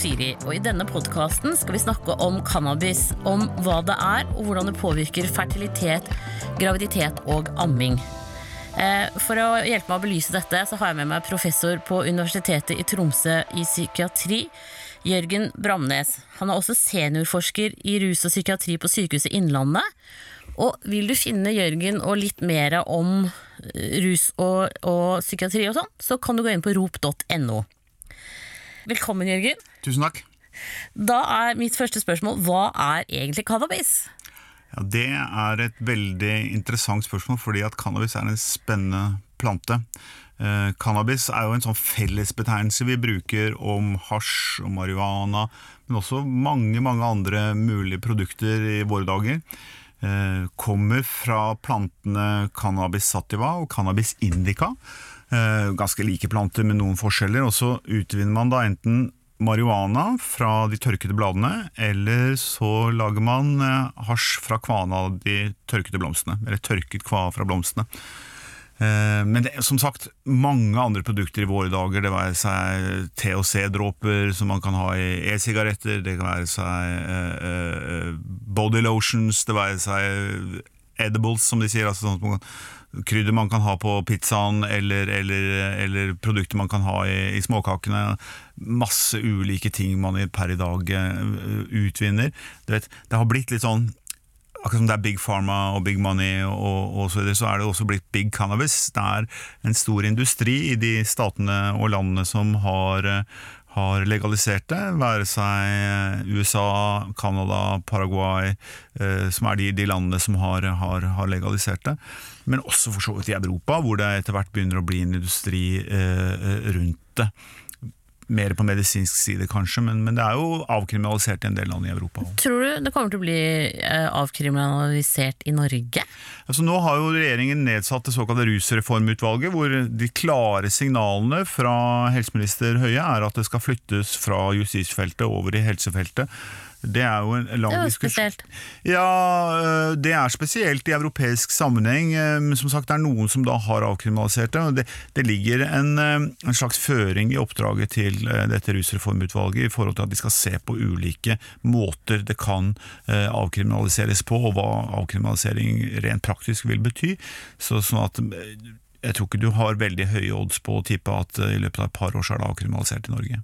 Oshiri, og i denne podkasten skal vi snakke om cannabis. Om hva det er, og hvordan det påvirker fertilitet, graviditet og amming. Eh, For å hjelpe meg å belyse dette, så har jeg med meg professor på Universitetet i Tromsø i psykiatri, Jørgen Bramnes. Han er også seniorforsker i rus og psykiatri på Sykehuset Innlandet. Og vil du finne Jørgen og litt mer om eh, rus og, og psykiatri og sånn, så kan du gå inn på rop.no. Velkommen, Jørgen. Tusen takk. Da er mitt første spørsmål hva er egentlig cannabis? Ja, det er et veldig interessant spørsmål, fordi at cannabis er en spennende plante. Eh, cannabis er jo en sånn fellesbetegnelse vi bruker om hasj og marihuana, men også mange mange andre mulige produkter i våre dager. Eh, kommer fra plantene cannabis sativa og cannabis indica. Eh, ganske like planter med noen forskjeller. Og så utvinner man da enten marihuana fra de tørkede bladene, eller så lager man eh, hasj fra kvana av de tørkede blomstene. Eller tørket kva fra blomstene. Eh, Men det er som sagt mange andre produkter i våre dager. Det være seg THC-dråper som man kan ha i e-sigaretter, det kan være seg eh, body lotions, det være seg edibles, som de sier. altså sånn at man kan, Krydder man kan ha på pizzaen, eller, eller, eller produkter man kan ha i, i småkakene. Masse ulike ting man per i dag eh, utvinner. Vet, det har blitt litt sånn akkurat som det er Big Pharma og Big Money, og, og så, videre, så er det også blitt Big Cannabis. Det er en stor industri i de statene og landene som har, eh, har legalisert det, være seg eh, USA, Canada, Paraguay, eh, som er de, de landene som har, har, har legalisert det. Men også for så vidt i Europa, hvor det etter hvert begynner å bli en industri eh, rundt det. Mer på medisinsk side, kanskje, men, men det er jo avkriminalisert i en del land i Europa. også. Tror du det kommer til å bli eh, avkriminalisert i Norge? Altså nå har jo regjeringen nedsatt det såkalte rusreformutvalget, hvor de klare signalene fra helseminister Høie er at det skal flyttes fra justisfeltet over i helsefeltet. Det er jo en lang Det er jo diskusjon. spesielt. Ja, øh, det er spesielt i europeisk sammenheng. øh, Men som sagt, det er noen som da har avkriminalisert det. og Det, det ligger en, øh, en slags føring i oppdraget til dette rusreformutvalget i forhold til at de skal se på ulike måter det kan avkriminaliseres på, og hva avkriminalisering rent praktisk vil bety. Så, sånn at jeg tror ikke du har veldig høye odds på å tippe at i løpet av et par år så er det avkriminalisert i Norge.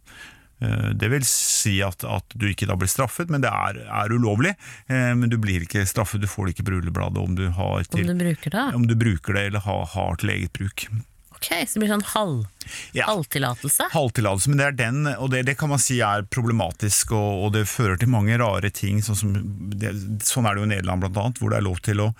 Eh, Det vil si at, at du ikke da blir straffet, men det er, er ulovlig. Eh, Men du blir ikke straffet, du får det ikke på rullebladet om du, har Om du om du bruker det eller har, har til eget bruk. Ok, Så det blir sånn halv, Ja. halvtillatelse? Halvtillatelse, men det er den, og det, det kan man si er problematisk, og, og det fører til mange rare ting. Sånn, som, det, sånn er det jo i Nederland blant annet, hvor det er lov til å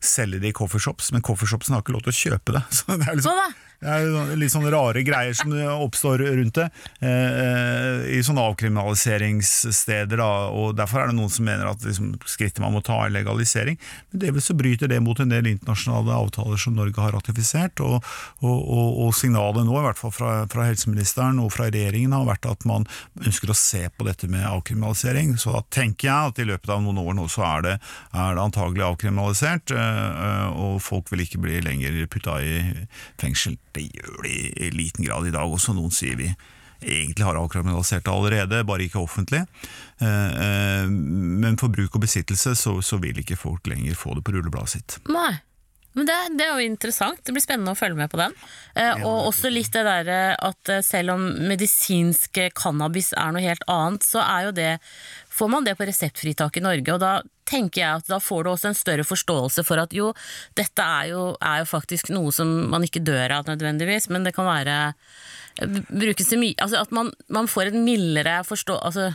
selge det i coffeeshops, men coffeeshopsen har ikke lov til å kjøpe det. Så det er liksom, Hva da? Det er litt sånne rare greier som oppstår rundt det, eh, eh, i sånne avkriminaliseringssteder. Da, og Derfor er det noen som mener at liksom, skrittet man må ta er legalisering. Men det vil så bryter det mot en del internasjonale avtaler som Norge har ratifisert. Og, og, og, og signalet nå, i hvert fall fra, fra helseministeren og fra regjeringen, har vært at man ønsker å se på dette med avkriminalisering. Så da tenker jeg at i løpet av noen år nå så er det, er det antagelig avkriminalisert, eh, og folk vil ikke bli lenger putta i fengsel. Det gjør de i liten grad i dag også, noen sier vi egentlig har avkriminalisert det allerede, bare ikke offentlig. Eh, eh, Men for bruk og besittelse så, så vil ikke folk lenger få det på rullebladet sitt. Nei. Men det, det er jo interessant. Det blir spennende å følge med på den. Eh, og også litt det derre at eh, selv om medisinsk cannabis er noe helt annet, så er jo det Får man det på reseptfritak i Norge, og da tenker jeg at da får du også en større forståelse for at jo, dette er jo, er jo faktisk noe som man ikke dør av nødvendigvis, men det kan være eh, brukes til mye Altså at man, man får en mildere forstå... Altså,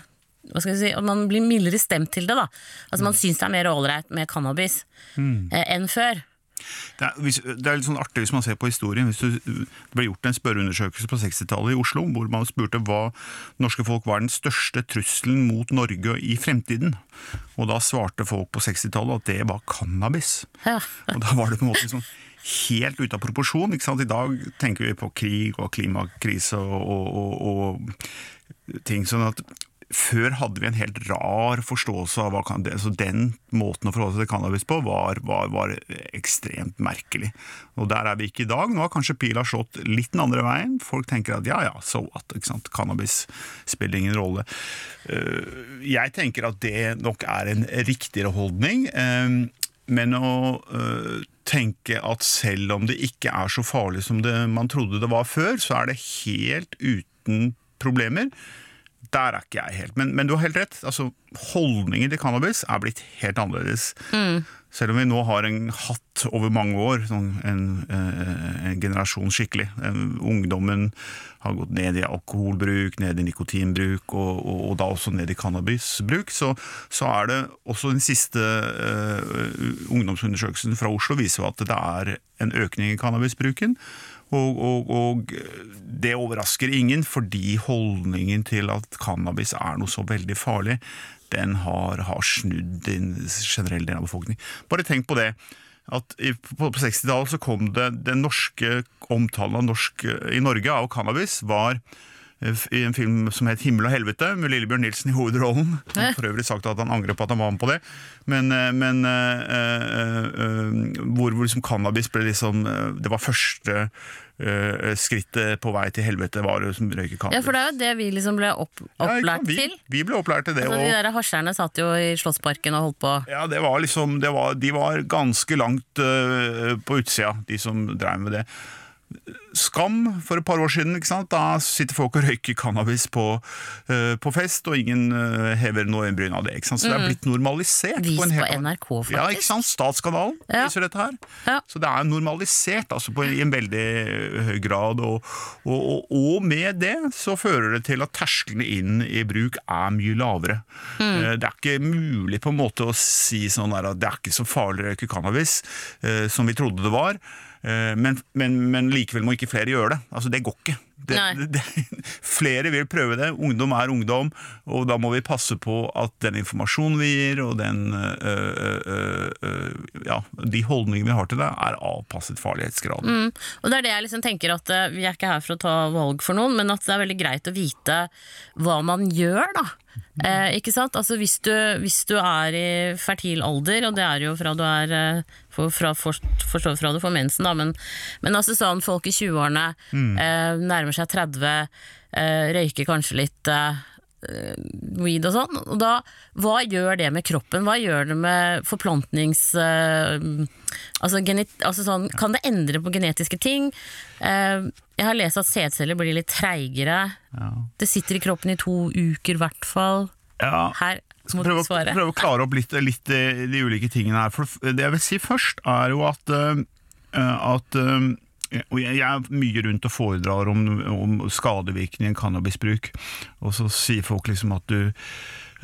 hva skal jeg si, at man blir mildere stemt til det. da Altså Man syns det er mer ålreit med cannabis eh, enn før. Det er, hvis, det er litt sånn artig hvis man ser på historien. Hvis du, det ble gjort en spørreundersøkelse på 60-tallet i Oslo, hvor man spurte hva norske folk var den største trusselen mot Norge i fremtiden. Og da svarte folk på 60-tallet at det var cannabis. Ja. Og da var det på en måte sånn helt ute av proporsjon. Ikke sant? I dag tenker vi på krig og klimakrise og, og, og, og ting sånn at før hadde vi en helt rar forståelse av hva det, så Den måten å forholde seg til cannabis på var, var, var, ekstremt merkelig. Og Der er vi ikke i dag. Nå har kanskje pila slått litt den andre veien. Folk tenker at ja ja, so what? Cannabis spiller ingen rolle. Eh, jeg tenker at det nok er en riktigere holdning. Eh, men å øh, tenke at selv om det ikke er så farlig som det, man trodde det var før, så er det helt uten problemer. Der er ikke jeg helt. Men, men du har helt rett. altså Holdningen til cannabis er blitt helt annerledes. Mm. Selv om vi nå har en hatt over mange år, sånn en, eh, en, generasjon skikkelig. Ungdommen har gått ned i alkoholbruk, ned i nikotinbruk, og, og, og da også ned i cannabisbruk. Så, så, er det også den siste uh, ungdomsundersøkelsen fra Oslo viser at det er en økning i cannabisbruken. Og, og, og, det overrasker ingen, fordi holdningen til at cannabis er noe så veldig farlig, den har, har snudd den en generell del av befolkningen. Bare tenk på det. At På 60-tallet så kom det den norske omtalen av norsk i Norge av cannabis var i en film som het 'Himmel og helvete', med Lillebjørn Nilsen i hovedrollen. Han har for øvrig sagt at han angrer på at han var med på det. Men, eh, men øh, øh, hvor, hvor liksom cannabis ble liksom Det var første skrittet på vei til helvete var å røyke cannabis. Ja, for det er jo det vi liksom ble opp, opplært ja, vi, til. Vi ble opplært til det. Altså, de der hasjerne satt jo i Slottsparken og holdt på. Ja, det var liksom det var, De var ganske langt uh, på utsida, de som drev med det. Skam for et par år siden. Da sitter folk og røyker cannabis på, uh, på fest, og ingen uh, hever noe øyenbryn av det. Så det er mm. blitt normalisert. Vist på, på NRK, faktisk. Ja, ikke sant? Statskanalen ja. viser dette her. Ja. Så det er normalisert altså på, i en veldig høy grad. Og, og, og, og, med det så fører det til at tersklene inn i bruk er mye lavere. Mm. Uh, det er ikke mulig på en måte å si sånn at det er ikke så farlig å røyke cannabis som vi trodde det var. Eh, men, men, men, likevel må ikke flere gjøre det. Altså, det går ikke. Det, det, flere vil prøve det. Ungdom er ungdom, og da må vi passe på at den informasjonen vi gir, og den, øh, øh, øh, ja, de holdningene vi har til det, er avpasset farlighetsgraden. Mm. Og det er det jeg liksom tenker at Vi er ikke her for å ta valg for noen, men at det er veldig greit å vite hva man gjør, da. Eh, ikke sant? Altså hvis du, hvis du, er i fertil alder, og det er jo fra du er eh, for, for, fra du får mensen, da, men, men altså sånn folk i 20-årene mm. eh, nærmer seg 30, eh, røyker kanskje litt eh, weed og sånn. Og da, hva gjør det med kroppen? Hva gjør det med forplantnings... Uh, altså, genet, altså sånn, kan det endre på genetiske ting? Uh, jeg har lest at sædceller blir litt treigere. Ja. Det sitter i kroppen i to uker, i hvert fall. Ja. Her må prøve, du svare. Prøve å klare opp litt, litt de, de, ulike tingene her. For det jeg vil si først, er jo at, uh, at og jeg, er mye rundt og foredrar om, om skadevirkningen cannabisbruk. Og så sier folk liksom at du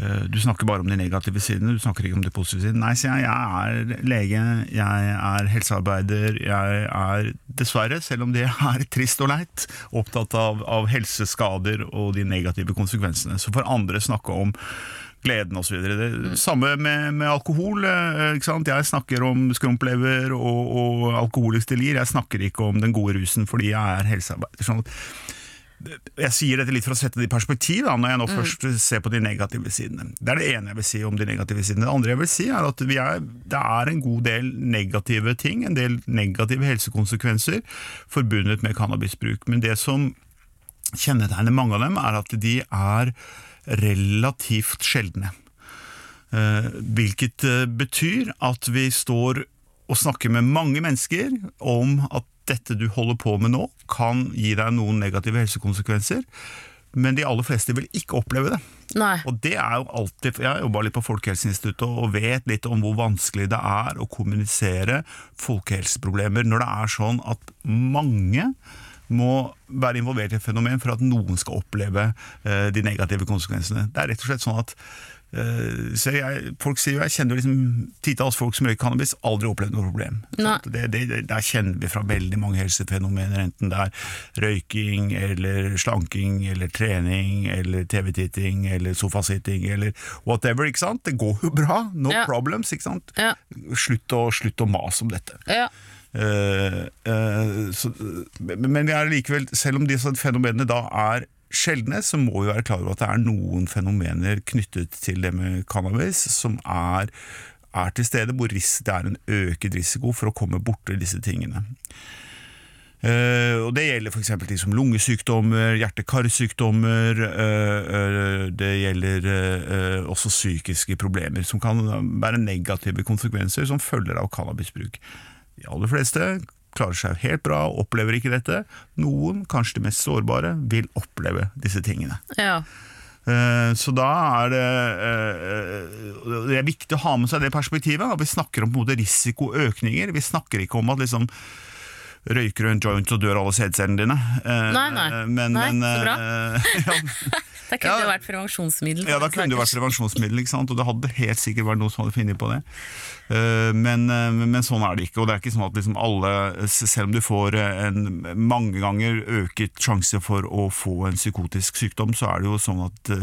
eh, du snakker bare om de negative sidene, du snakker ikke om de positive sidene. Nei, sier jeg. Jeg er lege, jeg er helsearbeider. Jeg er dessverre, selv om det er trist og leit, opptatt av, av helseskader og de negative konsekvensene. Så får andre snakke om gleden osv. Mm. Samme med, med alkohol. Eh, jeg snakker om skrumplever og, og alkoholisk delir. Jeg snakker ikke om den gode rusen fordi jeg er helsearbeider. Sånn jeg sier dette litt for å sette det i perspektiv, da, når jeg nå mm. først ser på de negative sidene. Det er det ene jeg vil si om de negative sidene. Det andre jeg vil si er at er, det er en god del negative ting, en del negative helsekonsekvenser forbundet med cannabisbruk. Men det som kjennetegner mange av dem, er at de er relativt sjeldne. Eh, hvilket eh, betyr at vi står og snakker med mange mennesker om at dette du holder på med nå, kan gi deg noen negative helsekonsekvenser. Men de aller fleste vil ikke oppleve det. Nei. Og det er jo alltid, Jeg har jobba litt på Folkehelseinstituttet og vet litt om hvor vanskelig det er å kommunisere folkehelseproblemer når det er sånn at mange må være involvert i et fenomen for at noen skal oppleve uh, de negative konsekvensene. Det er rett og slett sånn at uh, jeg, folk sier jo, jeg kjenner liksom titalls folk som røyker cannabis, aldri opplevd noe problem. Det, det, det, der kjenner vi fra veldig mange helsefenomener, enten det er røyking eller slanking eller trening eller TV-titting eller sofasitting eller whatever. ikke sant? Det går jo bra, no ja. problems. ikke sant? Ja. Slutt, å, slutt å mase om dette. Ja. Uh, uh, så, men vi er likevel, selv om disse fenomenene da er sjeldne, så må vi være klar over at det er noen fenomener knyttet til det med cannabis som er, er til stede, hvor det er en øket risiko for å komme borti disse tingene. Uh, og Det gjelder f.eks. ting lungesykdommer, hjerte-karsykdommer. Uh, uh, det gjelder eh, eh, også psykiske problemer som kan være negative konsekvenser som følger av cannabisbruk. De aller fleste klarer seg helt bra, opplever ikke dette. Noen, kanskje de mest sårbare, vil oppleve disse tingene. Ja. Eh, Så da er det eh, Det er viktig å ha med seg det perspektivet. Vi snakker om risikoøkninger. Vi snakker ikke om at liksom Røyker du en joint, så dør alle sædcellene dine. Eh, Nei, nei. Men, Nei, men, så bra. eh, ja, Det kunne jo vært prevensjonsmiddel. ja, da kunne det vært prevensjonsmiddel, ikke sant? og det hadde helt sikkert vært noen som hadde funnet på det. Eh, Men, eh, men sånn er det ikke. og det er ikke sånn at liksom alle, Selv om du får eh, en mange ganger øket sjanse for å få en psykotisk sykdom, så er det jo sånn at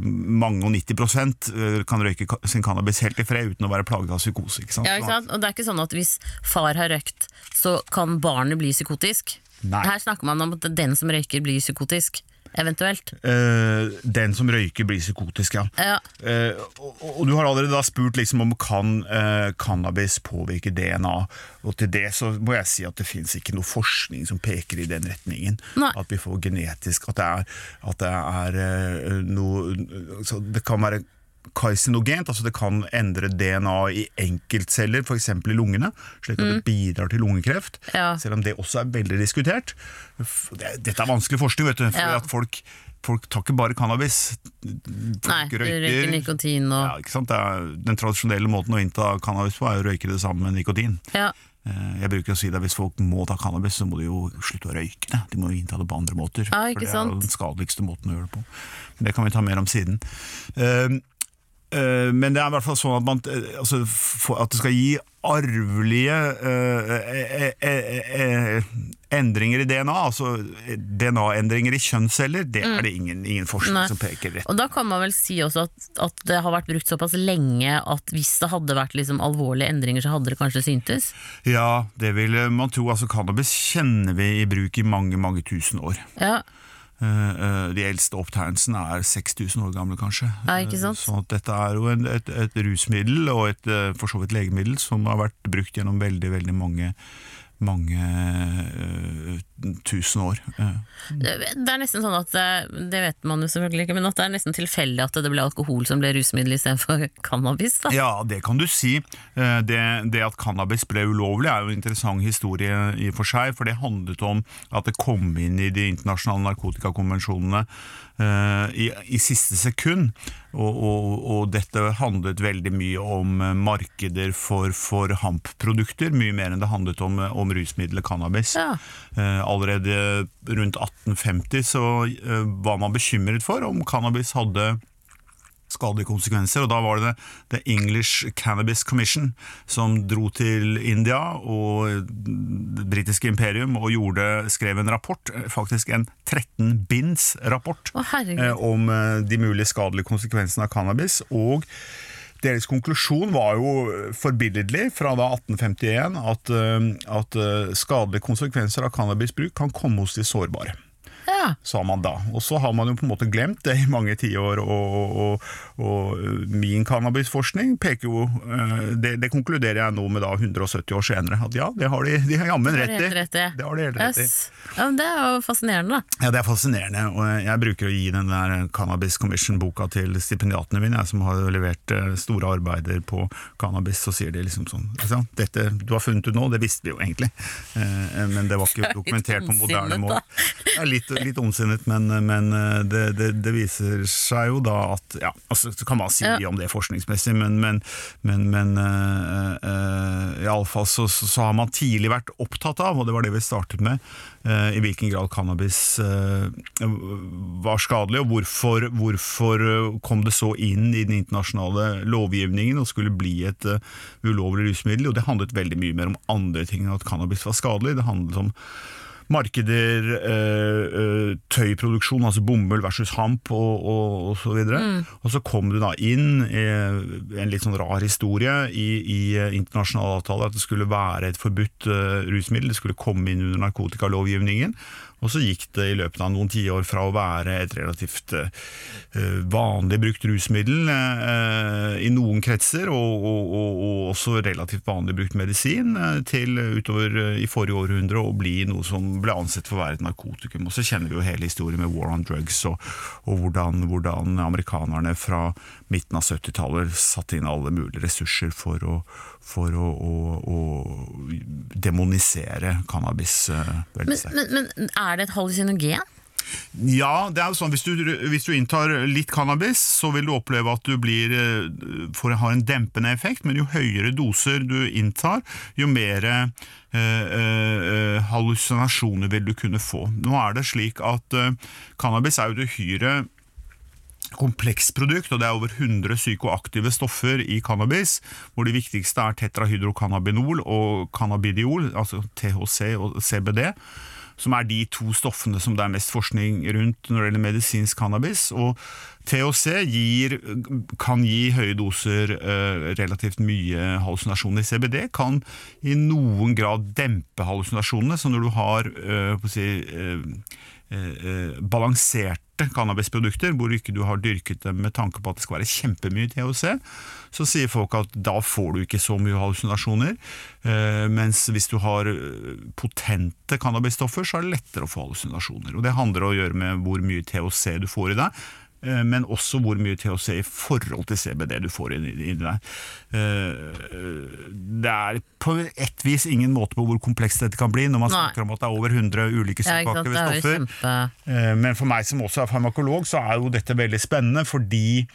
mange og 90 eh, kan røyke sin cannabis helt i fred uten å være plaget av psykose. ikke sant? Ja, ikke sant? Og det er ikke sånn at hvis far har røykt, så kan barnet bli psykotisk. Nei. Her snakker man om at den som røyker, blir psykotisk. Eventuelt. Uh, den som røyker blir psykotisk, ja. Ja. Uh, og, og du har allerede spurt liksom om kan uh, cannabis påvirke DNA. Og til det så må jeg si at det fins ikke noe forskning som peker i den retningen. Nei. At vi får genetisk At det er, at det er noe så Det kan være karsinogent, altså det kan endre DNA i enkeltceller, f.eks. i lungene, slik at det bidrar til lungekreft. Mm. Ja. Selv om det også er veldig diskutert. Dette er vanskelig forskning, vet du. For Ja. at folk, folk tar ikke bare cannabis. Folk Nei, røyker, røyker nikotin og ja, er, den tradisjonelle måten å innta cannabis på er å røyke det sammen med nikotin. ja. Eh, Jeg bruker å si det Hvis folk må ta cannabis, så må de jo slutte å røyke det. De må jo innta det på andre måter. Ja, for det er sant? den skadeligste måten å gjøre det på. Det kan vi ta mer om siden. Eh, Men det er i hvert fall sånn at, man, eh, altså, at det skal gi arvelige eh, eh, eh, eh, endringer i DNA, altså DNA-endringer i kjønnsceller, det er det ingen, ingen forskning Mm. Nei. som peker rett Og da kan man vel si også at, at det har vært brukt såpass lenge at hvis det hadde vært liksom alvorlige endringer, så hadde det kanskje syntes? Ja, det vil man tro. Altså, cannabis kjenner vi i bruk i mange, mange tusen år. Ja. Eh, eh, de eldste opptegnelsene er 6000 år gamle, kanskje. Ja, ikke sant? Sånn Så at dette er jo en, et, et rusmiddel, og et eh, for så vidt legemiddel, som har vært brukt gjennom veldig, veldig mange mange eh, tusen år. Eh, Det er nesten sånn at det, det vet man jo selvfølgelig ikke, men at det er nesten tilfeldig at det ble alkohol som ble rusmiddel istedenfor cannabis. da. Ja, det kan du si. Eh, Det, det at cannabis ble ulovlig er jo en interessant historie i og for seg, for det handlet om at det kom inn i de internasjonale narkotikakonvensjonene eh, i, i siste sekund. Og, og, og dette handlet veldig mye om eh, markeder for, for hampprodukter, mye mer enn det handlet om, eh, om rusmiddelet cannabis. Ja. Allerede rundt 1850 så eh, var man bekymret for om cannabis hadde skadelige konsekvenser, og da var det The English Cannabis Commission som dro til India og det britiske imperium og gjorde, skrev en rapport, eh, faktisk en 13 binds rapport, Å, eh, om eh, de mulige skadelige konsekvensene av cannabis, og deres konklusjon var jo forbilledlig fra da 1851 at, eh, at eh, skadelige konsekvenser av cannabisbruk kan komme hos de sårbare Ja. sa man da. Og så har man jo på en måte glemt det i mange tiår, og, og, og min cannabisforskning peker jo eh, det, det konkluderer jeg nå med da 170 år senere, at ja, det har de, de har jammen rett i. helt rett i. Det har de helt rett i. Ja, men det er jo fascinerende, da. Ja, Det er fascinerende, og jeg bruker å gi den der Cannabis Commission-boka til stipendiatene mine, jeg, som har levert eh, store arbeider på cannabis, så sier de liksom sånn altså, Dette du har funnet ut nå, det visste vi jo egentlig, eh, men det var ikke er dokumentert på moderne mål, måte. Ja, litt, litt ondsinnet, men, men eh, det, det, det viser seg jo da at Ja, altså, så kan man si mye om det forskningsmessig, men, men, men, men uh, iallfall så, så, så har man tidlig vært opptatt av, og det var det vi startet med, uh, i hvilken grad cannabis uh, var skadelig, og hvorfor, hvorfor eh, kom det så inn i den internasjonale lovgivningen og skulle bli et eh, ulovlig rusmiddel. Og det handlet veldig mye mer om andre ting enn at cannabis var skadelig. Det handlet om markeder, eh, eh, tøyproduksjon, altså bomull versus hamp og, og, og så videre. Mm. Og så kom du da inn i en litt sånn rar historie i, i eh, internasjonale avtaler at det skulle være et forbudt eh, rusmiddel, det skulle komme inn under narkotikalovgivningen. Og så gikk det i løpet av noen tiår fra å være et relativt eh, vanlig brukt rusmiddel eh, i noen kretser, og, og, og, og også relativt vanlig brukt medisin, eh, til utover eh, i forrige århundre å bli noe som ble ansett for å være et narkotikum. Og så kjenner vi jo hele historien med War on Drugs, og hvordan, hvordan amerikanerne fra midten av 70-tallet satte inn alle mulige ressurser for å, for å, å, å demonisere cannabis. eh, Men, men, men er det et hallusinogen? Ja, det er jo sånn, hvis du, hvis du inntar litt cannabis, så vil du oppleve at du blir får, har en dempende effekt, men jo høyere doser du inntar, jo mer eh, eh, hallusinasjoner vil du kunne få. Nå er det slik at eh, cannabis er jo et uhyre komplekst produkt, og det er over 100 psykoaktive stoffer i cannabis, hvor de viktigste er tetrahydrocannabinol og cannabidiol, altså THC og CBD, som er de to stoffene som det er mest forskning rundt når det gjelder medisinsk cannabis. Og THC gir, kan gi høye doser eh, relativt mye hallusinasjoner. CBD kan i noen grad dempe hallusinasjonene, så når du har eh, si, eh, eh, balanserte cannabisprodukter, hvor ikke du har dyrket dem med tanke på at det skal være kjempemye THC, så sier folk at da får du ikke så mye hallusinasjoner. Eh, mens hvis du har eh, potente cannabisstoffer, så er det lettere å få hallusinasjoner. Og Det handler om å gjøre med hvor mye THC du får i deg, men også hvor mye THC i forhold til CBD du får inn i deg. Eh, Det er på et vis ingen måte på hvor komplekst dette kan bli, når man Nei. snakker om at det er over 100 ulike Ja, psykoaktive er stoffer. kjempe... Eh, Men for meg som også er farmakolog, så er jo dette veldig spennende, fordi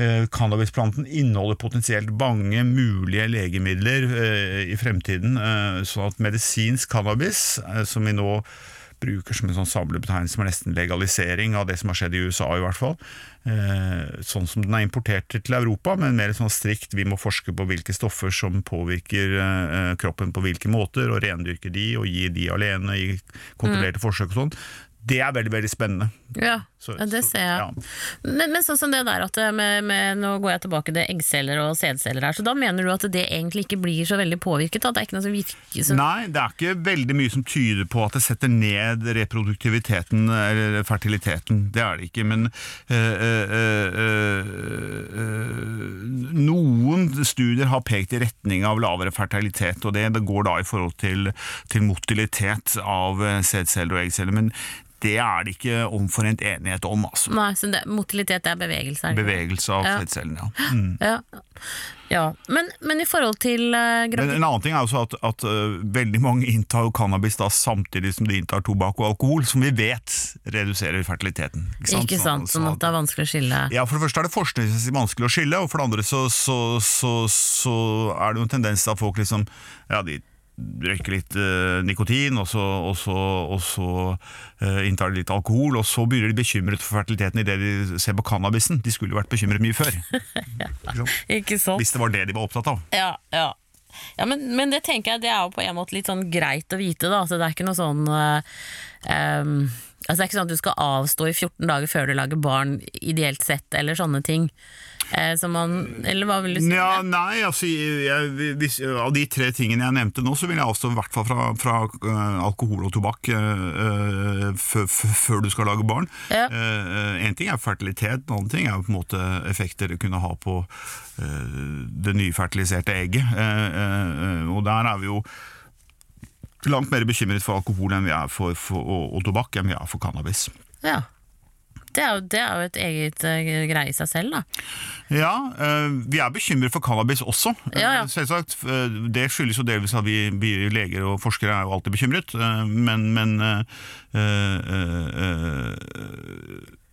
eh, cannabisplanten inneholder potensielt mange mulige legemidler eh, i fremtiden. eh, Sånn at medisinsk cannabis, eh, som vi nå bruker som en sånn samlebetegnelse, som er nesten legalisering av det som har skjedd i USA, i hvert fall. Eh, Sånn som den er importert til Europa, men mer sånn strikt vi må forske på hvilke stoffer som påvirker eh, kroppen på hvilke måter, og rendyrke de, og gi de alene i kontrollerte forsøk og sånn. Det er veldig, veldig spennende. Ja, Så- ja, det ser jeg. ja. Men, men sånn som det der at med, med, Nå går jeg tilbake til eggceller og sædceller her, så da mener du at det egentlig ikke blir så veldig påvirket? At det er ikke noe som virker som Nei, det er ikke veldig mye som tyder på at det setter ned reproduktiviteten eller fertiliteten. Det er det ikke. Men øh, øh, øh, øh, noen studier har pekt i retning av lavere fertilitet, og det, det går da i forhold til, til motilitet av eh, sædceller og eggceller. Men det er det ikke omforent enighet om. altså. Nei, så det, motilitet er bevegelse? Er? Bevegelse av Ja. sædcellene, ja. Mm. Ja. ja. Men, men i forhold til uh, Men gravid... en annen ting er jo at, at uh, veldig mange inntar cannabis da samtidig som de inntar tobakk og alkohol, som vi vet reduserer fertiliteten. Ikke sant, sånn at det er vanskelig å skille ja, For det første er det forskningsmessig vanskelig å skille, og for det andre så, så, så, så er det jo en tendens til at folk liksom ja, de røyker litt uh, nikotin, og så, og så, og så uh, inntar de litt alkohol, og så begynner de bekymret for fertiliteten idet de ser på cannabisen. De skulle jo vært bekymret mye før, sant? Ikke sant? hvis det var det de var opptatt av. Ja, ja. ja men, men det tenker jeg det er jo på en måte litt sånn greit å vite, da. At det er ikke noe sånn uh, em, Altså Det er ikke sånn at du skal avstå i 14 dager før du lager barn, ideelt sett, eller sånne ting. Eh, som man Eller hva vil du si? Ja, nei, altså jeg, hvis, Av de tre tingene jeg nevnte nå, så vil jeg avstå i hvert fall fra, fra øh, alkohol og tobakk øh, øh, før- du skal lage barn. Ja. Én ting er fertilitet, en annen ting er på en måte effekter det kunne ha på det nyfertiliserte egget. Eh, eh, eh, og der er vi jo langt mer bekymret for alkohol enn vi er for, for, og, og tobakk enn vi er for cannabis. Ja. Det er, jo, det er jo et eget uh, greie i seg selv, da. Ja, uh, vi er bekymret for cannabis også. Ja, ja. Eh, Selvsagt. Uh, Det skyldes jo delvis at vi, vi leger og forskere er jo alltid bekymret, men, men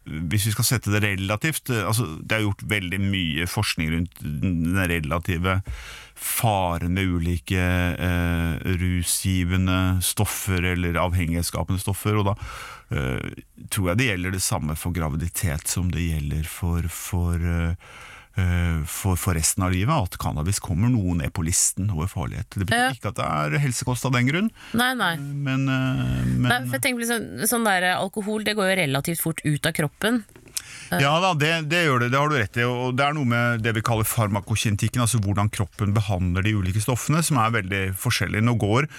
hvis vi skal sette det relativt altså Det er gjort veldig mye forskning rundt den relative faren med ulike eh, rusgivende stoffer eller avhengighetsskapende stoffer. og da eh, tror jeg det gjelder det samme for graviditet som det gjelder for, for øh, eh, for, for resten av livet at cannabis kommer noe ned på listen over farlighet. Det betyr ikke at det er helsekost av den grunn, Nei, nei. men, eh, men nei for jeg tenker liksom, sånn der, Alkohol det går jo relativt fort ut av kroppen. Ja da, det, det gjør det, det har du rett i. Og det er noe med det vi kaller farmakokjentikken, altså hvordan kroppen behandler de ulike stoffene, som er veldig forskjellig. Nå går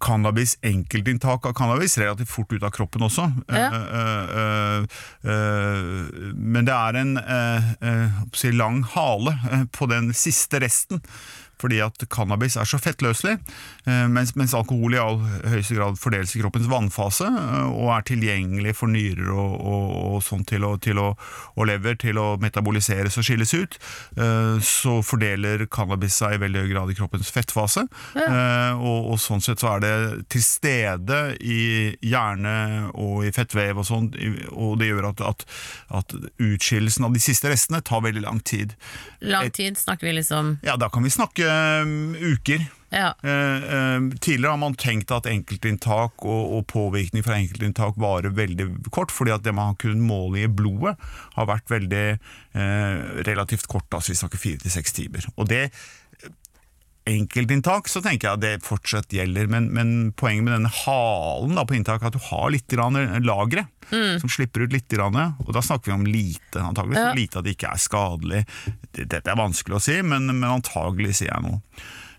cannabis, enkeltinntak av cannabis, relativt fort ut av kroppen også. Ja. Uh, uh, uh, men det er en eh, eh, si lang hale eh, på den siste resten. Fordi at cannabis er så fettløselig, mens, mens alkohol i all høyeste grad fordeles i kroppens vannfase eh, og er tilgjengelig for nyrer og, og, og sånn til å, til å, og lever til å metaboliseres og skilles ut, eh, så fordeler cannabis seg i veldig høy grad i kroppens fettfase. Ja. Og, og sånn sett så er det til stede i hjerne og i fettvev og sånn, og det gjør at, at, at utskillelsen av de siste restene tar veldig lang tid. Lang tid snakker vi liksom Ja, da kan vi snakke um, uker. Ja. Eh, eh, tidligere har man tenkt at enkeltinntak og, og påvirkning fra enkeltinntak varer veldig kort, fordi at det man har kunnet måle i blodet har vært veldig eh, relativt kort, altså vi snakker fire til seks timer. Og det enkeltinntak så tenker jeg at det fortsatt gjelder, men, men poenget med denne halen da, på inntak er at du har litt lagre lagre som slipper ut litt, og da snakker vi om lite, antageligvis. Ja. Så lite at det ikke er skadelig. Dette er vanskelig å si, men, men antagelig sier jeg noe.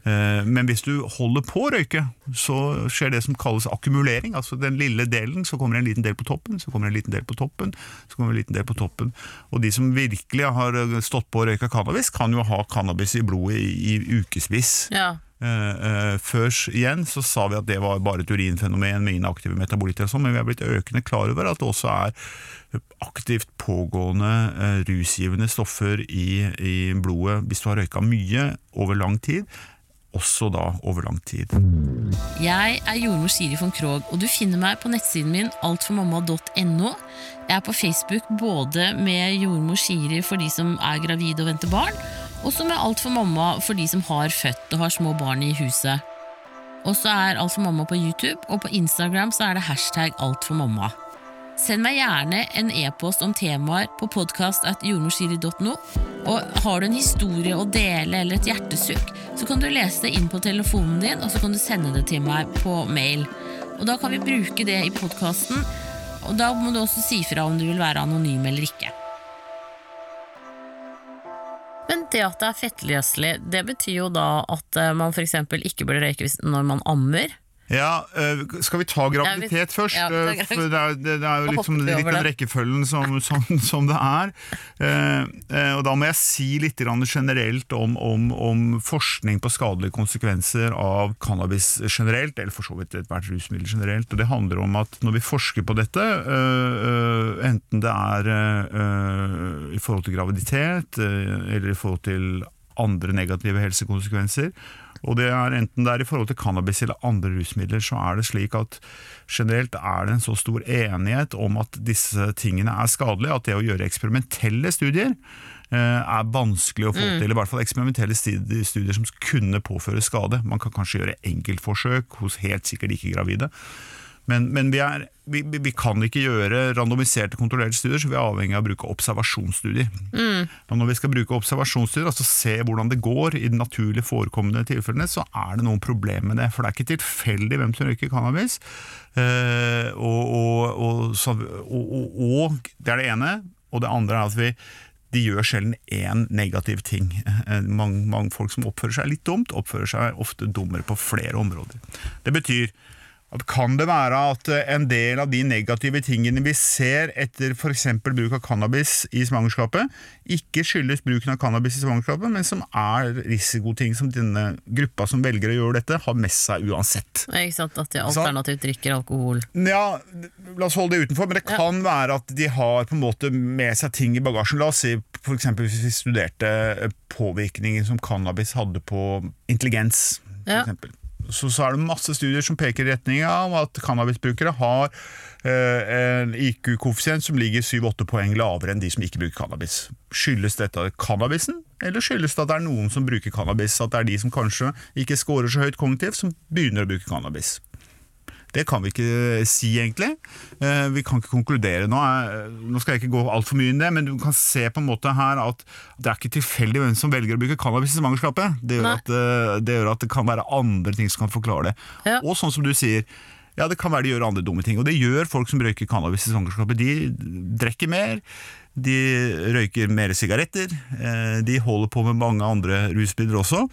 Eh, Men hvis du holder på å røyke, så skjer det som kalles akkumulering. Altså den lille delen, så kommer en liten del på toppen, så kommer en liten del på toppen, så kommer en liten del på toppen. Og de som virkelig har eh, stått på å røyke cannabis, kan jo ha cannabis i blodet i, i ukevis. ja. Uh, uh, Før igjen så sa vi at det var bare et urinfenomen med inaktive metabolitter, og sånn, men vi har blitt økende klar over at det også er aktivt pågående uh, rusgivende stoffer i, i blodet hvis du har røyka mye over lang tid, også da over lang tid. Jeg er jordmor Siri von Krogh, og du finner meg på nettsiden min altformamma.no. Jeg er på Facebook både med jordmor Siri for de som er gravide og venter barn, og så med Alt for mamma for de som har født og har små barn i huset. Og så er Alt for mamma på YouTube, og på Instagram så er det hashtag Alt for mamma. Send meg gjerne en e-post om temaer på podkast.jordmorsiri.no. Og har du en historie å dele eller et hjertesukk, så kan du lese det inn på telefonen din, og så kan du sende det til meg på mail. Og da kan vi bruke det i podkasten, og da må du også si fra om du vil være anonym eller ikke. Men det at det er fettløselig, det betyr jo da at eh, man f.eks. ikke burde røyke når man ammer. Ja, eh, Skal vi ta graviditet Ja, vi- først? ja, Eh, For det er, det, det er jo liksom litt den rekkefølgen som, som, som det er. Eh, eh, og Da må jeg si litt generelt om, om, om forskning på skadelige konsekvenser av cannabis generelt, eller for så vidt ethvert rusmiddel generelt. Og Det handler om at når vi forsker på dette, eh, enten det er eh, i forhold til graviditet eh, eller i forhold til andre negative helsekonsekvenser. Og det er enten det er i forhold til cannabis eller andre rusmidler, så er det slik at generelt er det en så stor enighet om at disse tingene er skadelige, at det å gjøre eksperimentelle studier eh, er vanskelig å få til. I hvert fall eksperimentelle studier, studier som kunne påføre skade. Man kan kanskje gjøre enkeltforsøk hos helt sikkert ikke gravide. Men, men vi, er, vi, vi kan ikke gjøre randomiserte kontrollerte studier, så vi er avhengig av å bruke observasjonsstudier. Og når vi skal bruke observasjonsstudier, altså se hvordan det går i de naturlig forekommende tilfellene, så er det noen problemer med det. For det er ikke tilfeldig hvem som røyker cannabis. Eh, og, og, og, så, og, og, og det er det ene. Og det andre er at vi de gjør sjelden én negativ ting. Eh, Mange, mange folk som oppfører seg litt dumt, oppfører seg ofte dummere på flere områder. Det betyr at kan det være at eh, en del av de negative tingene vi ser etter f.eks. bruk av cannabis i svangerskapet, ikke skyldes bruken av cannabis i svangerskapet, men som er risikoting som denne gruppa som velger å gjøre dette, har med seg uansett. Ikke sant? At de alternativt drikker alkohol. Ja, la oss holde det utenfor, men det kan være at de har på en måte med seg ting i bagasjen. La oss si f.eks. hvis vi studerte eh, påvirkningen som cannabis hadde på intelligens. For Ja. eksempel. Så, så er det masse studier som peker i retning av at cannabisbrukere har eh, en IQ-koeffisient som ligger 7-8 poeng lavere enn de som ikke bruker cannabis. Skyldes dette cannabisen, eller skyldes det at det er noen som bruker cannabis? At det er de som kanskje ikke scorer så høyt kognitivt, som begynner å bruke cannabis? Det kan vi ikke si, egentlig. Eh, vi kan ikke konkludere nå. Eh, nå skal jeg ikke gå altfor mye inn det, men du kan se på en måte her at det er ikke tilfeldig hvem som velger å bruke cannabis i svangerskapet. Det gjør, at, eh, det gjør at det kan være andre ting som kan forklare det. Ja. Og sånn som du sier, ja, det kan være de gjør andre dumme ting. Og det gjør folk som røyker cannabis i svangerskapet. De drikker mer, de røyker mer sigaretter, eh, de holder på med mange andre rusmidler også.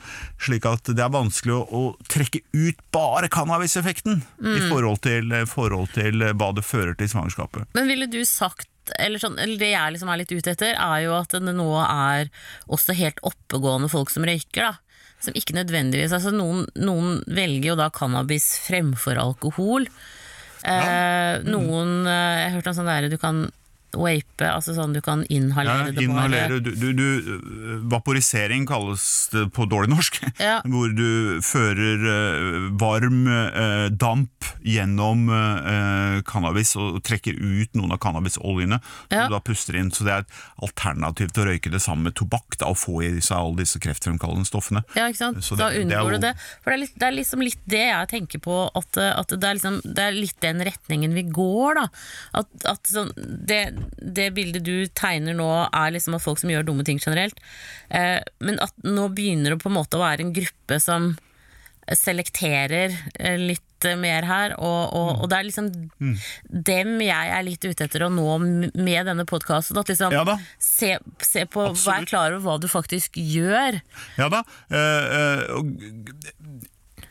Slik at det er vanskelig å, trekke ut bare cannabiseffekten i forhold til, forhold til hva det fører til i svangerskapet. Men ville du sagt eller, sånn, eller det jeg liksom er litt ute etter, er jo at det nå er også helt oppegående folk som røyker. da Som ikke nødvendigvis altså noen, noen velger jo da cannabis fremfor alkohol. Eh, noen Jeg Jeg hørte om sånn derre du kan vape, altså sånn du kan Ja, inhalere det inhalere, du, du, du, vaporisering kalles det på dårlig norsk, Ja. hvor du fører uh, varm uh, damp gjennom uh, cannabis og trekker ut noen av cannabisoljene Ja. du da puster inn. Så det er et alternativ til å røyke det samme med tobakk da, og få i seg alle disse kreftfremkallende stoffene. Ja, ikke sant? Så da det- er unngår du det. For det er, litt, det er liksom litt det jeg tenker på, at, at det, er liksom, det er litt den retningen vi går, da. At, at sånn, det, det bildet du tegner nå, er liksom av folk som gjør dumme ting generelt. Eh, men at nå begynner det på en måte å være en gruppe som selekterer eh, litt mer her, og, og, og det er liksom dem jeg er litt ute etter å nå med denne podkasten. At liksom Ja se, se på, vær Absolutt. klar over hva du faktisk gjør. Ja da. eh, eh, og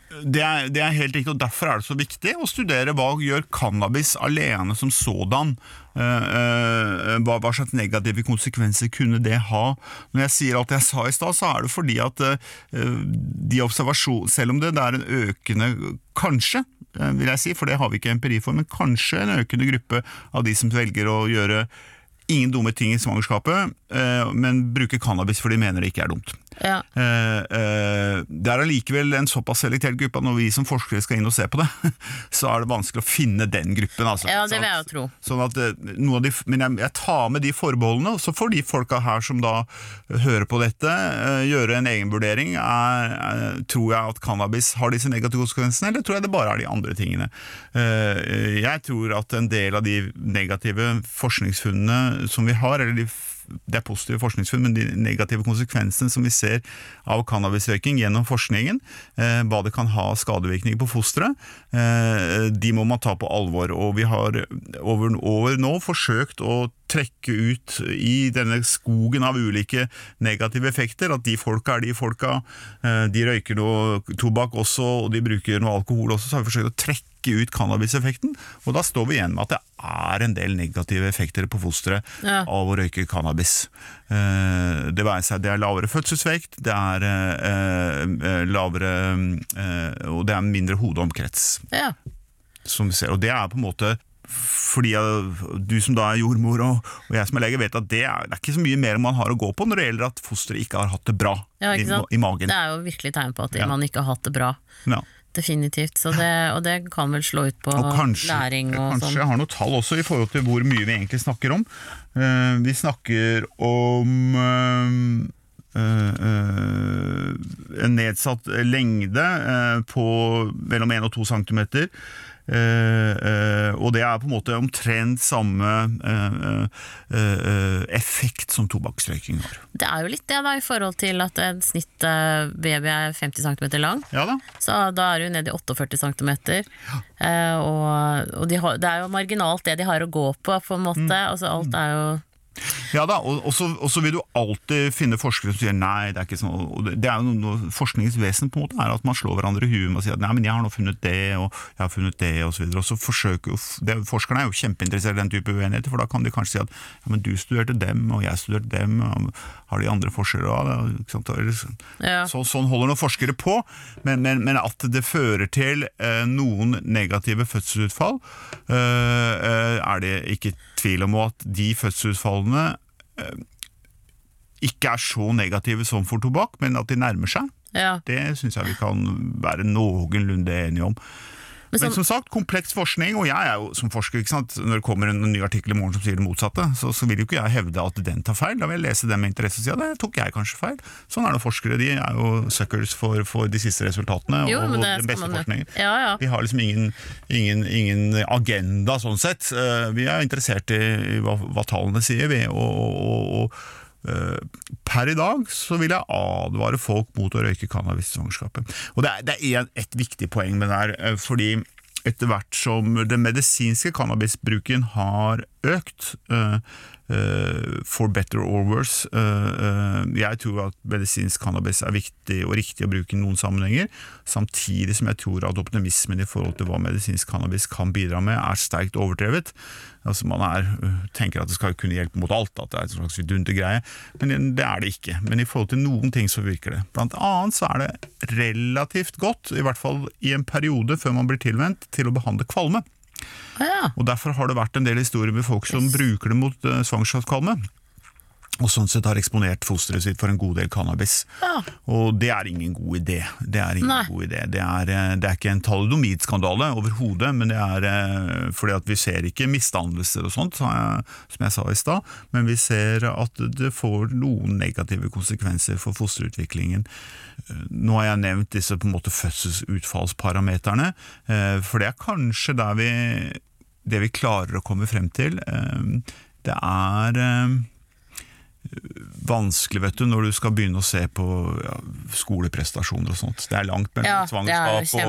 det er, det er helt riktig, og derfor er det så viktig å studere hva gjør cannabis alene som sådan. Eh, eh, hva, hva slags negative konsekvenser kunne det ha? Når jeg sier alt jeg sa i stad, så er det fordi at eh, de observasjon, selv om det, er en økende Kanskje, vil jeg si, for det har vi ikke empiri for, men kanskje en økende gruppe av de som velger å gjøre ingen dumme ting i svangerskapet, men bruker cannabis fordi de mener det ikke er dumt. Ja. Eh, eh, det er allikevel en såpass selektert gruppe at når vi som forskere skal inn og se på det, så er det vanskelig å finne den gruppen. Altså. Ja, det vil Sånn jeg tro. Sånn at, eh, av de, men jeg, jeg tar med de forbeholdene, og så får de folka her som da hører på dette, eh, gjøre en egen vurdering. Er, er, tror jeg at cannabis har disse negative konsekvensene, eller tror jeg det bare er de andre tingene? Eh, jeg tror at en del av de negative forskningsfunnene som vi har, eller de det er positive forskningsfunn, men de negative konsekvensene som vi ser av cannabisrøyking gjennom forskningen, eh, hva det kan ha skadevirkninger på fosteret, eh, de må man ta på alvor. Og vi har over, år nå forsøkt å trekke ut i denne skogen av ulike negative effekter, at de folka er de folka, eh, de røyker noe tobakk også, og de bruker noe alkohol også, så har vi forsøkt å trekke ut cannabiseffekten, og da står vi igjen med at det er en del negative effekter på fosteret Ja. av å røyke cannabis. Eh, Det være seg det er lavere fødselsvekt, det er eh, lavere Og det er mindre hodeomkrets, Ja. som vi ser. Og det er på en måte fordi du som da er jordmor og, og jeg som er lege vet at det er, det er ikke så mye mer man har å gå på når det gjelder at fosteret ikke har hatt det bra Ja, i, i magen. Det er jo virkelig tegn på at Ja. man ikke har hatt det bra. Ja. Definitivt. Så det, og det kan vel slå ut på Og kanskje, læring og kanskje sånn. jeg har noe tall også i forhold til hvor mye vi egentlig snakker om. Uh, vi snakker om uh, Uh, uh, en nedsatt lengde uh, på mellom 1 og 2 cm. Og det er på en måte omtrent samme eh, eh, eh, effekt som tobakksrøyking har. Det er jo litt det, da, i forhold til at en snitt eh, baby er 50 cm lang. Ja da. Så da er du nede i 48 cm. Ja. og og de har, det er jo marginalt det de har å gå på, på en måte. Mm. Altså, alt er jo Ja da, og og så og så vil du alltid finne forskere som sier nei, det er ikke sånn. Og det, er jo noe, forskningens vesen på en måte er at man slår hverandre i huet med å si at nei, men jeg har nå funnet det, og jeg har funnet det, og så. Og så forsøker det, Forskerne er jo kjempeinteressert i den type uenigheter, for da kan de kanskje si at ja, men du studerte dem, og jeg studerte dem, har de andre forskere òg? Ikke sant? Eller så- Ja. så, sånn holder noen forskere på, men, men, men at det fører til eh, noen negative fødselsutfall, eh, eh, er det ikke tvil om, at de fødselsutfallene eh, ikke er så negative som for tobakk, men at de nærmer seg. ja. Det syns jeg vi kan være noenlunde enige om. Men, sånn- som sagt, kompleks forskning, og jeg er jo som forsker, ikke sant? når det kommer en ny artikkel i morgen som sier det motsatte, så, så vil jo ikke jeg hevde at den tar feil. Da vil jeg lese den med interesse og si at det tok jeg kanskje feil. Sånn er det forskere, de er jo suckers for, for de siste resultatene Jo, og den beste forskningen. Ja, ja. Vi har liksom ingen, ingen, ingen agenda sånn sett. Eh, Vi er interessert i, hva, hva tallene sier, vi. Og, og, og per i dag så vil jeg advare folk mot å røyke cannabis i svangerskapet. Og det er, det er et viktig poeng med det her, eh, fordi etter hvert som den medisinske cannabisbruken har økt, eh, eh, for better or worse eh, eh, Jeg tror at medisinsk cannabis er viktig og riktig å bruke i noen sammenhenger, samtidig som jeg tror at optimismen i forhold til hva medisinsk cannabis kan bidra med, er sterkt overdrevet. Altså Man er, tenker at det skal kunne hjelpe mot alt, at det er en slags vidundergreie, men det er det ikke. Men i forhold til noen ting så virker det. Blant annet så er det relativt godt, i hvert fall i en periode før man blir tilvendt, til å behandle kvalme. Å ja. Og Derfor har det vært en del historier med folk som bruker det mot uh, svangerskapskvalme. Og sånn sett har eksponert fosteret sitt for en god del cannabis. Ja. Og det er ingen god idé. Det er ingen Nei. god idé. Det er, eh, det er ikke en talidomidskandale overhodet, men det er eh, fordi at vi ser ikke misdannelser og sånt, som jeg sa i stad, men vi ser at det får noen negative konsekvenser for fosterutviklingen. Eh, Nå har jeg nevnt disse på en måte fødselsutfallsparameterne, for det er kanskje vi, det vi klarer å komme frem til. Det er vanskelig vet du, når du skal begynne å se på ja, skoleprestasjoner og sånt. Det er langt mellom Ja, svangerskap kjempe...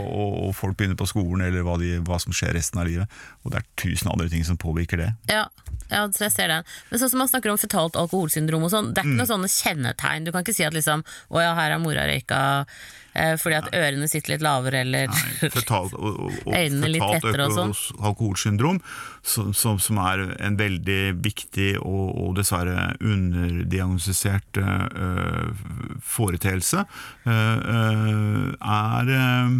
og, og, og folk begynner på skolen, eller hva, de, hva som skjer resten av livet. Og det er tusen andre ting som påvirker det. Ja, ja, så jeg ser den. Men sånn som man snakker om fetalt alkoholsyndrom og sånn, det er Mm. ikke noen sånne kjennetegn. Du kan ikke si at liksom Å ja, her har mora røyka eh, fordi at ørene sitter litt lavere, eller Fetalt, og, og, Øynene litt tettere og sånn. alkoholsyndrom, som, som, som er en veldig viktig og, og dessverre underdiagnostisert øh, foreteelse, øh, er øh,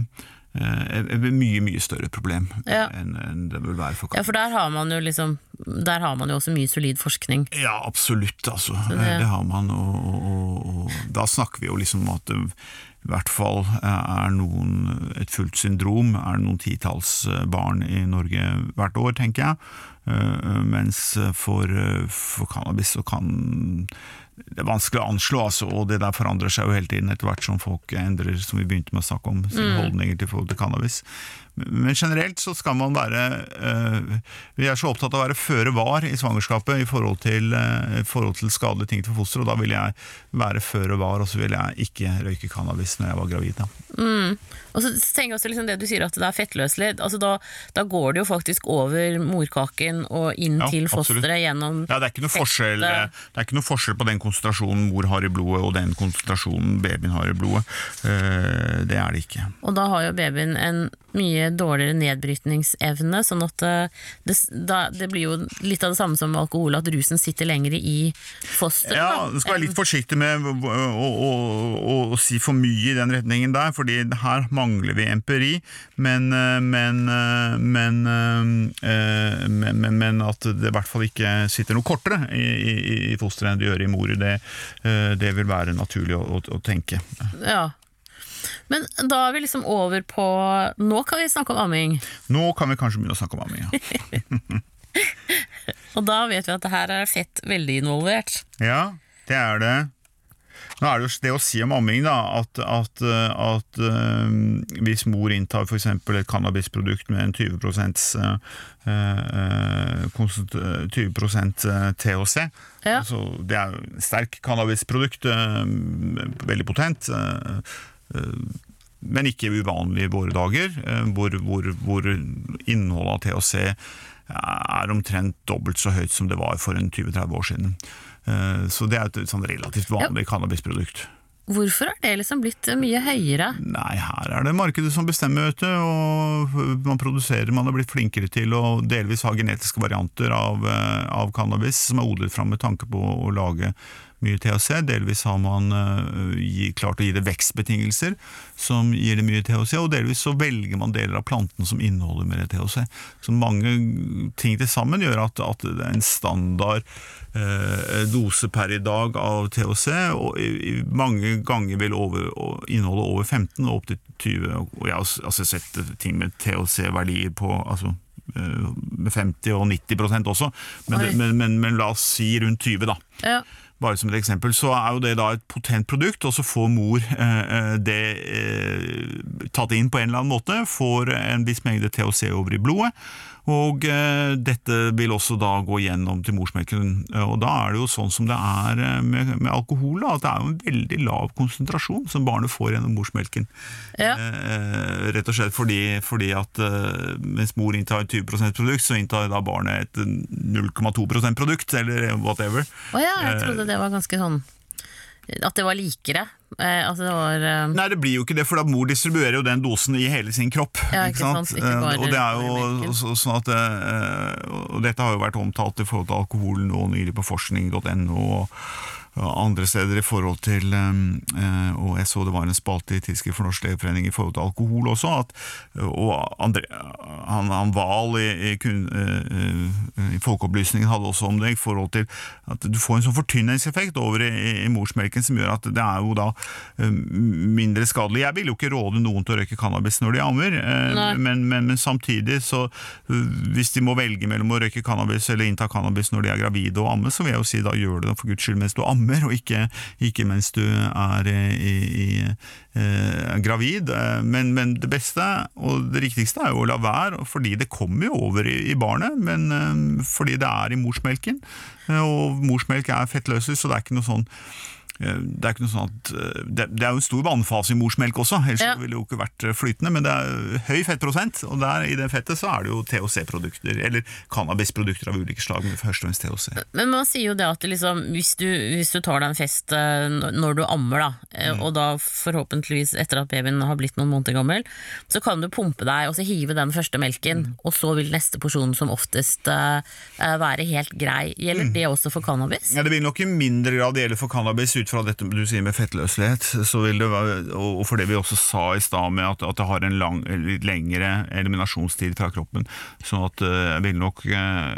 et et mye, mye større problem Ja. enn en det vil være for Ja, for der har man jo liksom Der har man jo også mye solid forskning. Ja, absolutt, altså. Det, det- har man, og, og, og, da snakker vi jo liksom om at det i hvert fall er noen et fullt syndrom, er noen titalls eh, barn i Norge hvert år, tenker jeg. Eh, Mens for, eh, for cannabis så kan det er vanskelig å anslå, altså, og det der forandrer seg jo hele tiden etter hvert som folk endrer, som vi begynte med å snakke om, sine holdninger til forhold til cannabis. Men generelt så skal man være eh, Vi er så opptatt av å være føre var i svangerskapet i forhold til, eh, forhold til skadelige ting for fosteret, og da vil jeg være føre var, og så vil jeg ikke røyke cannabis når jeg var gravid. Da. Og så tenker jeg også liksom det du sier at det er fettløselig. Altså da, da går det jo faktisk over morkaken og inn Ja, til fosteret gjennom Ja, det er Det er ikke noe forskjell på den konsentrasjonen mor har i blodet og den konsentrasjonen babyen har i blodet. Eh, Det er det ikke. Og da har jo babyen en mye dårligere nedbrytningsevne, sånn at eh, det, da, det blir jo litt av det samme som med alkohol, at rusen sitter lenger i fosteret. Ja, du skal være litt forsiktig med å, å, å, å, si for mye i den retningen der, fordi her mangler vi empiri. Men, eh, men, eh, men, men, men, at det i hvert fall ikke sitter noe kortere i, i, i fosteret enn det gjør i mor, det, det vil være naturlig å, å tenke. Ja. Men da er vi liksom over på Nå kan vi snakke om amming. Nå kan vi kanskje begynne å snakke om amming. Ja. Og da vet vi at det her er fett veldig involvert. ja, det er det. Nå er det jo det å si om amming, da, at, at, eh, at eh, hvis mor inntar f.eks. et cannabisprodukt med en 20 uh, uh, 20 THC Ja. altså, Det er jo sterkt cannabisprodukt, uh, veldig potent. eh, men ikke uvanlig i våre dager, eh, hvor, hvor, hvor innholdet av THC er omtrent dobbelt så høyt som det var for en 20-30 år siden. Eh, Så det er et sånn relativt vanlig cannabisprodukt. Hvorfor har det liksom blitt mye høyere? Nei, her er det markedet som bestemmer, vet du. Og man produserer, man har blitt flinkere til å delvis ha genetiske varianter av, eh, av cannabis som er odlet fram med tanke på å lage mye THC, delvis har man uh, gi, klart å gi det vekstbetingelser som gir det mye THC, og delvis så velger man deler av planten som inneholder mer THC. Så mange ting til sammen gjør at, at det er en standard uh, dose per i dag av THC, og i, i mange ganger vil over, inneholde over 15 og opp til 20. Og jeg har altså sett ting med THC-verdier på altså, med 50 og 90 også, men, men, men, men, la oss si rundt 20, da. Ja. Bare som et eksempel, så er jo det da et potent produkt, og så får mor eh, det eh, tatt inn på en eller annen måte, får en viss mengde THC over i blodet, og eh, dette vil også da gå gjennom til morsmelken. Og da er det jo sånn som det er eh, med, med alkohol, da, at det er jo en veldig lav konsentrasjon som barnet får gjennom morsmelken. Ja. Eh, rett og slett fordi, fordi at eh, mens mor inntar 20% produkt, så inntar da barnet et 0,2% produkt, eller whatever. Å oh ja, jeg trodde det var ganske sånn at det var likere. Eh, altså det var, eh... Nei, det blir jo ikke det, for da mor distribuerer jo den dosen i hele sin kropp. Ja, ikke sant? Ikke bare, og, det er jo så, sånn at eh, Og dette har jo vært omtalt i forhold til alkohol nå nylig på forskning.no. og andre steder i forhold til eh, Og jeg så det var en spalte i Tidsskrift for Norsk Legeforening i forhold til alkohol også. At, og André, han, han Wahl i, i, i, Folkeopplysningen hadde også om det i forhold til at du får en sånn fortynningseffekt over i, i, morsmelken som gjør at det er jo da eh, mindre skadelig. Jeg vil jo ikke råde noen til å røyke cannabis når de ammer, eh, men, men, men, samtidig så hvis de må velge mellom å røyke cannabis eller innta cannabis når de er gravide og amme, så vil jeg jo si da gjør det for guds skyld mens du ammer ammer, og ikke, ikke mens du er i, i, eh, gravid. Men, men, det beste og det riktigste er jo å la være, fordi det kommer jo over i, i barnet, men eh, fordi det er i morsmelken. Og morsmelk er fettløser, så det er ikke noe sånn Eh, det er, ikke noe sånn at, eh, det, det er jo en stor vannfase i morsmelk også, ellers ja. ville det jo ikke vært eh, flytende. Men det er høy fettprosent, og der, i det fettet så er det jo THC-produkter, eller cannabisprodukter av ulike slag, men først og fremst THC. Men man sier jo det at liksom, hvis, du, hvis, du, tar deg en fest når du ammer, da, mm. og da forhåpentligvis etter at babyen har blitt noen måneder gammel, så kan du pumpe deg og så hive den første melken, mm. og så vil neste porsjon som oftest være helt grei. Gjelder mm. det også for cannabis? Ja, Det vil nok i mindre grad gjelde for cannabis ut fra dette du sier med fettløslighet, så vil det være, og for det vi også sa i stad med at, at, det har en lang, litt lengre eliminasjonstid fra kroppen, sånn at eh, jeg vil nok eh,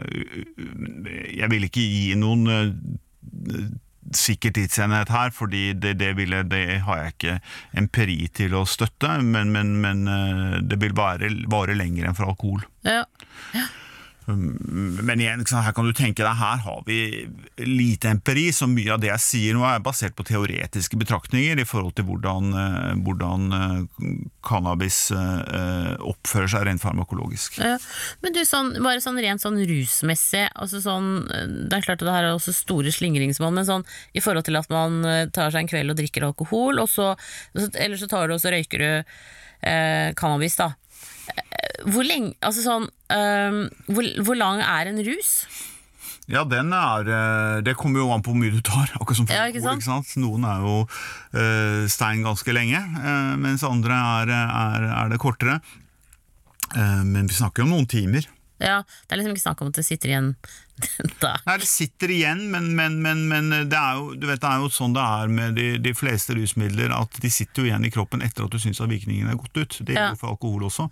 Jeg vil ikke gi noen eh, sikker tidsenhet her, fordi det, det, ville, det, har jeg ikke empiri til å støtte, men, men, men det vil vare, vare lenger enn for alkohol. Ja. ja. Men igjen, her kan du tenke deg, her har vi lite empiri, så mye av det jeg sier nå er basert på teoretiske betraktninger i forhold til hvordan, eh, hvordan eh, cannabis eh, oppfører seg rent farmakologisk. Ja, men du, sånn, bare sånn rent sånn rusmessig, altså sånn, det er klart at det her er også store slingringsmål, men sånn i forhold til at man tar seg en kveld og drikker alkohol, og så, eller så tar du og så røyker du eh, cannabis, da hvor lenge Altså sånn um, hvor, hvor, lang er en rus? Ja, den er eh, Det kommer jo an på hvor mye du tar. akkurat som ja, ikke sant? Ikke sant? Noen er jo uh, stein ganske lenge, uh, mens andre er, er, er det kortere. Uh, men vi snakker jo om noen timer. Ja, Det er liksom ikke snakk om at det sitter igjen da. Nei, det sitter igjen, men, men, men, men det, er jo, vet, det, er jo, sånn det er med de, de, fleste rusmidler, at de sitter jo igjen i kroppen etter at du syns virkningen er gått ut. Det gjelder ja. for alkohol også.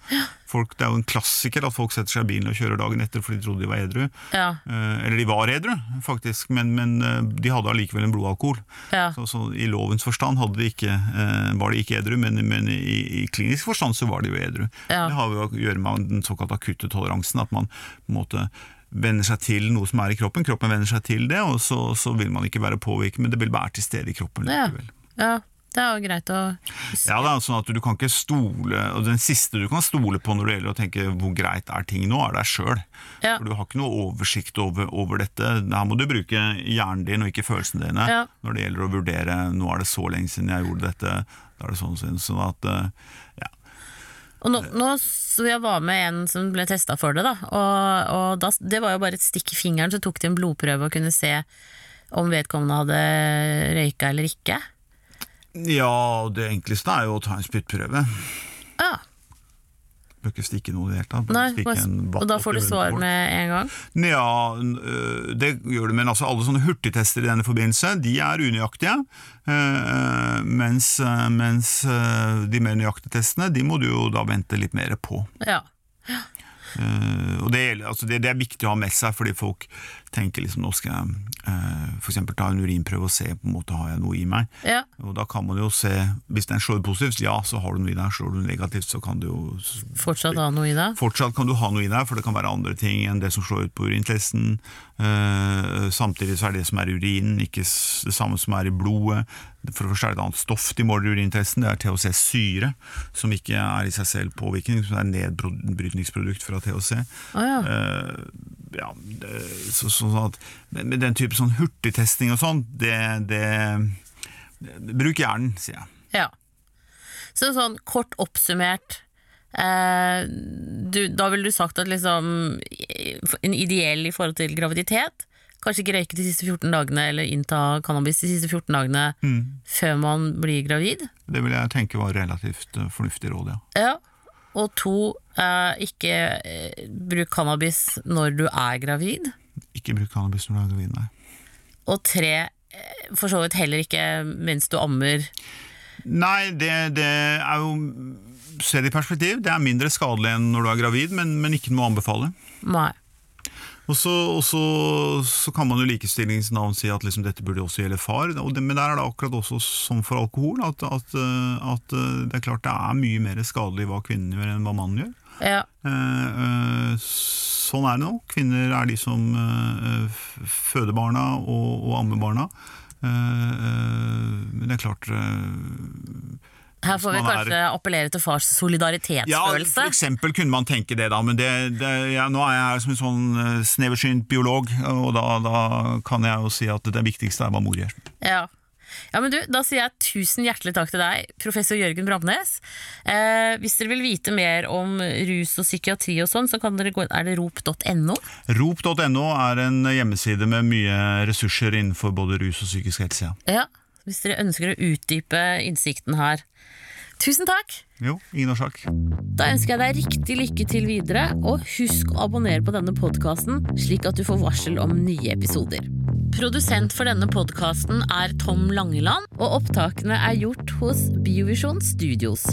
Folk, det er jo en klassiker at folk setter seg i bilen og kjører dagen etter fordi de trodde de var edru. Ja. Eh, eller de var edru, faktisk, men, eh, de hadde allikevel en blodalkohol. Ja. Så, så, i lovens forstand de ikke, eh, var de ikke edru, men, i, i, klinisk forstand så var de jo edru. Det har jo å gjøre med den såkalt akutte toleransen, at man på en måte venner seg til noe som er i kroppen. Kroppen venner seg til det, og så, så vil man ikke være påvirket, men det vil være til stede i kroppen likevel. Ja. ja. Det er jo greit å huske. Ja, det er sånn at Du kan ikke stole og Den siste du kan stole på når det gjelder å tenke hvor greit er ting nå, er deg sjøl. Ja. For du har ikke noe oversikt over, over, dette. Her må du bruke hjernen din og ikke følelsene dine ja. når det gjelder å vurdere nå er det så lenge siden jeg gjorde dette. Da er det sånn, sånn at, eh, ja. Og nå, nå så jeg var med en som ble testa for det, da. Og, og da, det var jo bare et stikk i fingeren, så tok de en blodprøve og kunne se om vedkommende hadde røyka eller ikke. Ja, det enkleste er jo å ta en spyttprøve. Bør ikke stikke noe i det hele tatt. Nei, og da får du svar med en gang? Ja, øh, det gjør du, men altså alle sånne hurtigtester i denne forbindelse, de er unøyaktige. øh, mens øh, mens de mer nøyaktige testene, de må du jo da vente litt mer på. Ja. Og det, altså det, det er viktig å ha med seg, fordi folk tenker liksom nå skal jeg eh, f.eks. ta en urinprøve og se på en måte har jeg noe i meg. ja. Og da kan man jo se, Hvis den slår positivt, ja, så har du noe i deg. Slår du negativt, så kan du jo Fortsatt ha noe i deg? Fortsatt kan du ha noe i deg, for det kan være andre ting enn det som slår ut på urintesten. Eh, samtidig så er det som er i urinen, ikke det samme som er i blodet. For det første er det et annet stoff de måler i urintesten, det er THC-syre, som ikke er i seg selv påvirkning, som er nedbrytningsprodukt fra THC. Oh, ja. Eh, ja, det, så, sånn at, den type sånn hurtigtesting og sånn, det, det, det Bruk hjernen, sier jeg. ja. Så sånn kort oppsummert eh, du, Da ville du sagt at liksom en ideell i forhold til graviditet Kanskje ikke røyke de siste 14 dagene eller innta cannabis de siste 14 dagene før man blir gravid. Det vil jeg tenke var relativt eh, fornuftig råd, ja. Ja. Og to, ikke eh, bruk cannabis når du er gravid. Ikke bruk cannabis når du er gravid, nei. Og tre, eh, for så vidt heller ikke mens du ammer. Nei, det, det er jo Se det i perspektiv. Det er mindre skadelig enn når du er gravid, men, men ikke noe å anbefale. Nei. Og så, og så, så kan man jo likestillingens navn si at liksom dette burde også gjelde far. Og det, men der er det akkurat også som for alkohol, at, at, eh, at eh, det er klart det er mye mer skadelig hva kvinnen gjør enn hva mannen gjør. Ja. Eh, eh, sånn er det nå. Kvinner er de som eh, føder barna og, og ammer barna. Men det er klart Her får vi kanskje er- appellere til fars solidaritetsfølelse. Ja, for eksempel kunne man tenke det, da, men det, det, ja, nå er jeg her som en sånn sneversynt biolog, og da, da kan jeg jo si at det viktigste er hva mor gjør. Ja. Ja, men du, Da sier jeg tusen hjertelig takk til deg, professor Jørgen Bramnes. Eh, hvis dere vil vite mer om rus og psykiatri og sånn, så kan dere gå inn Er det rop.no? Rop.no er en hjemmeside med mye ressurser innenfor både rus og psykisk helse. Ja. Ja. Hvis dere ønsker å utdype innsikten her. Tusen takk! Jo, ingen årsak. Da ønsker jeg deg riktig lykke til videre, og husk å abonnere på denne podkasten, slik at du får varsel om nye episoder. Produsent for denne podkasten er Tom Langeland, og opptakene er gjort hos Biovisjon Studios.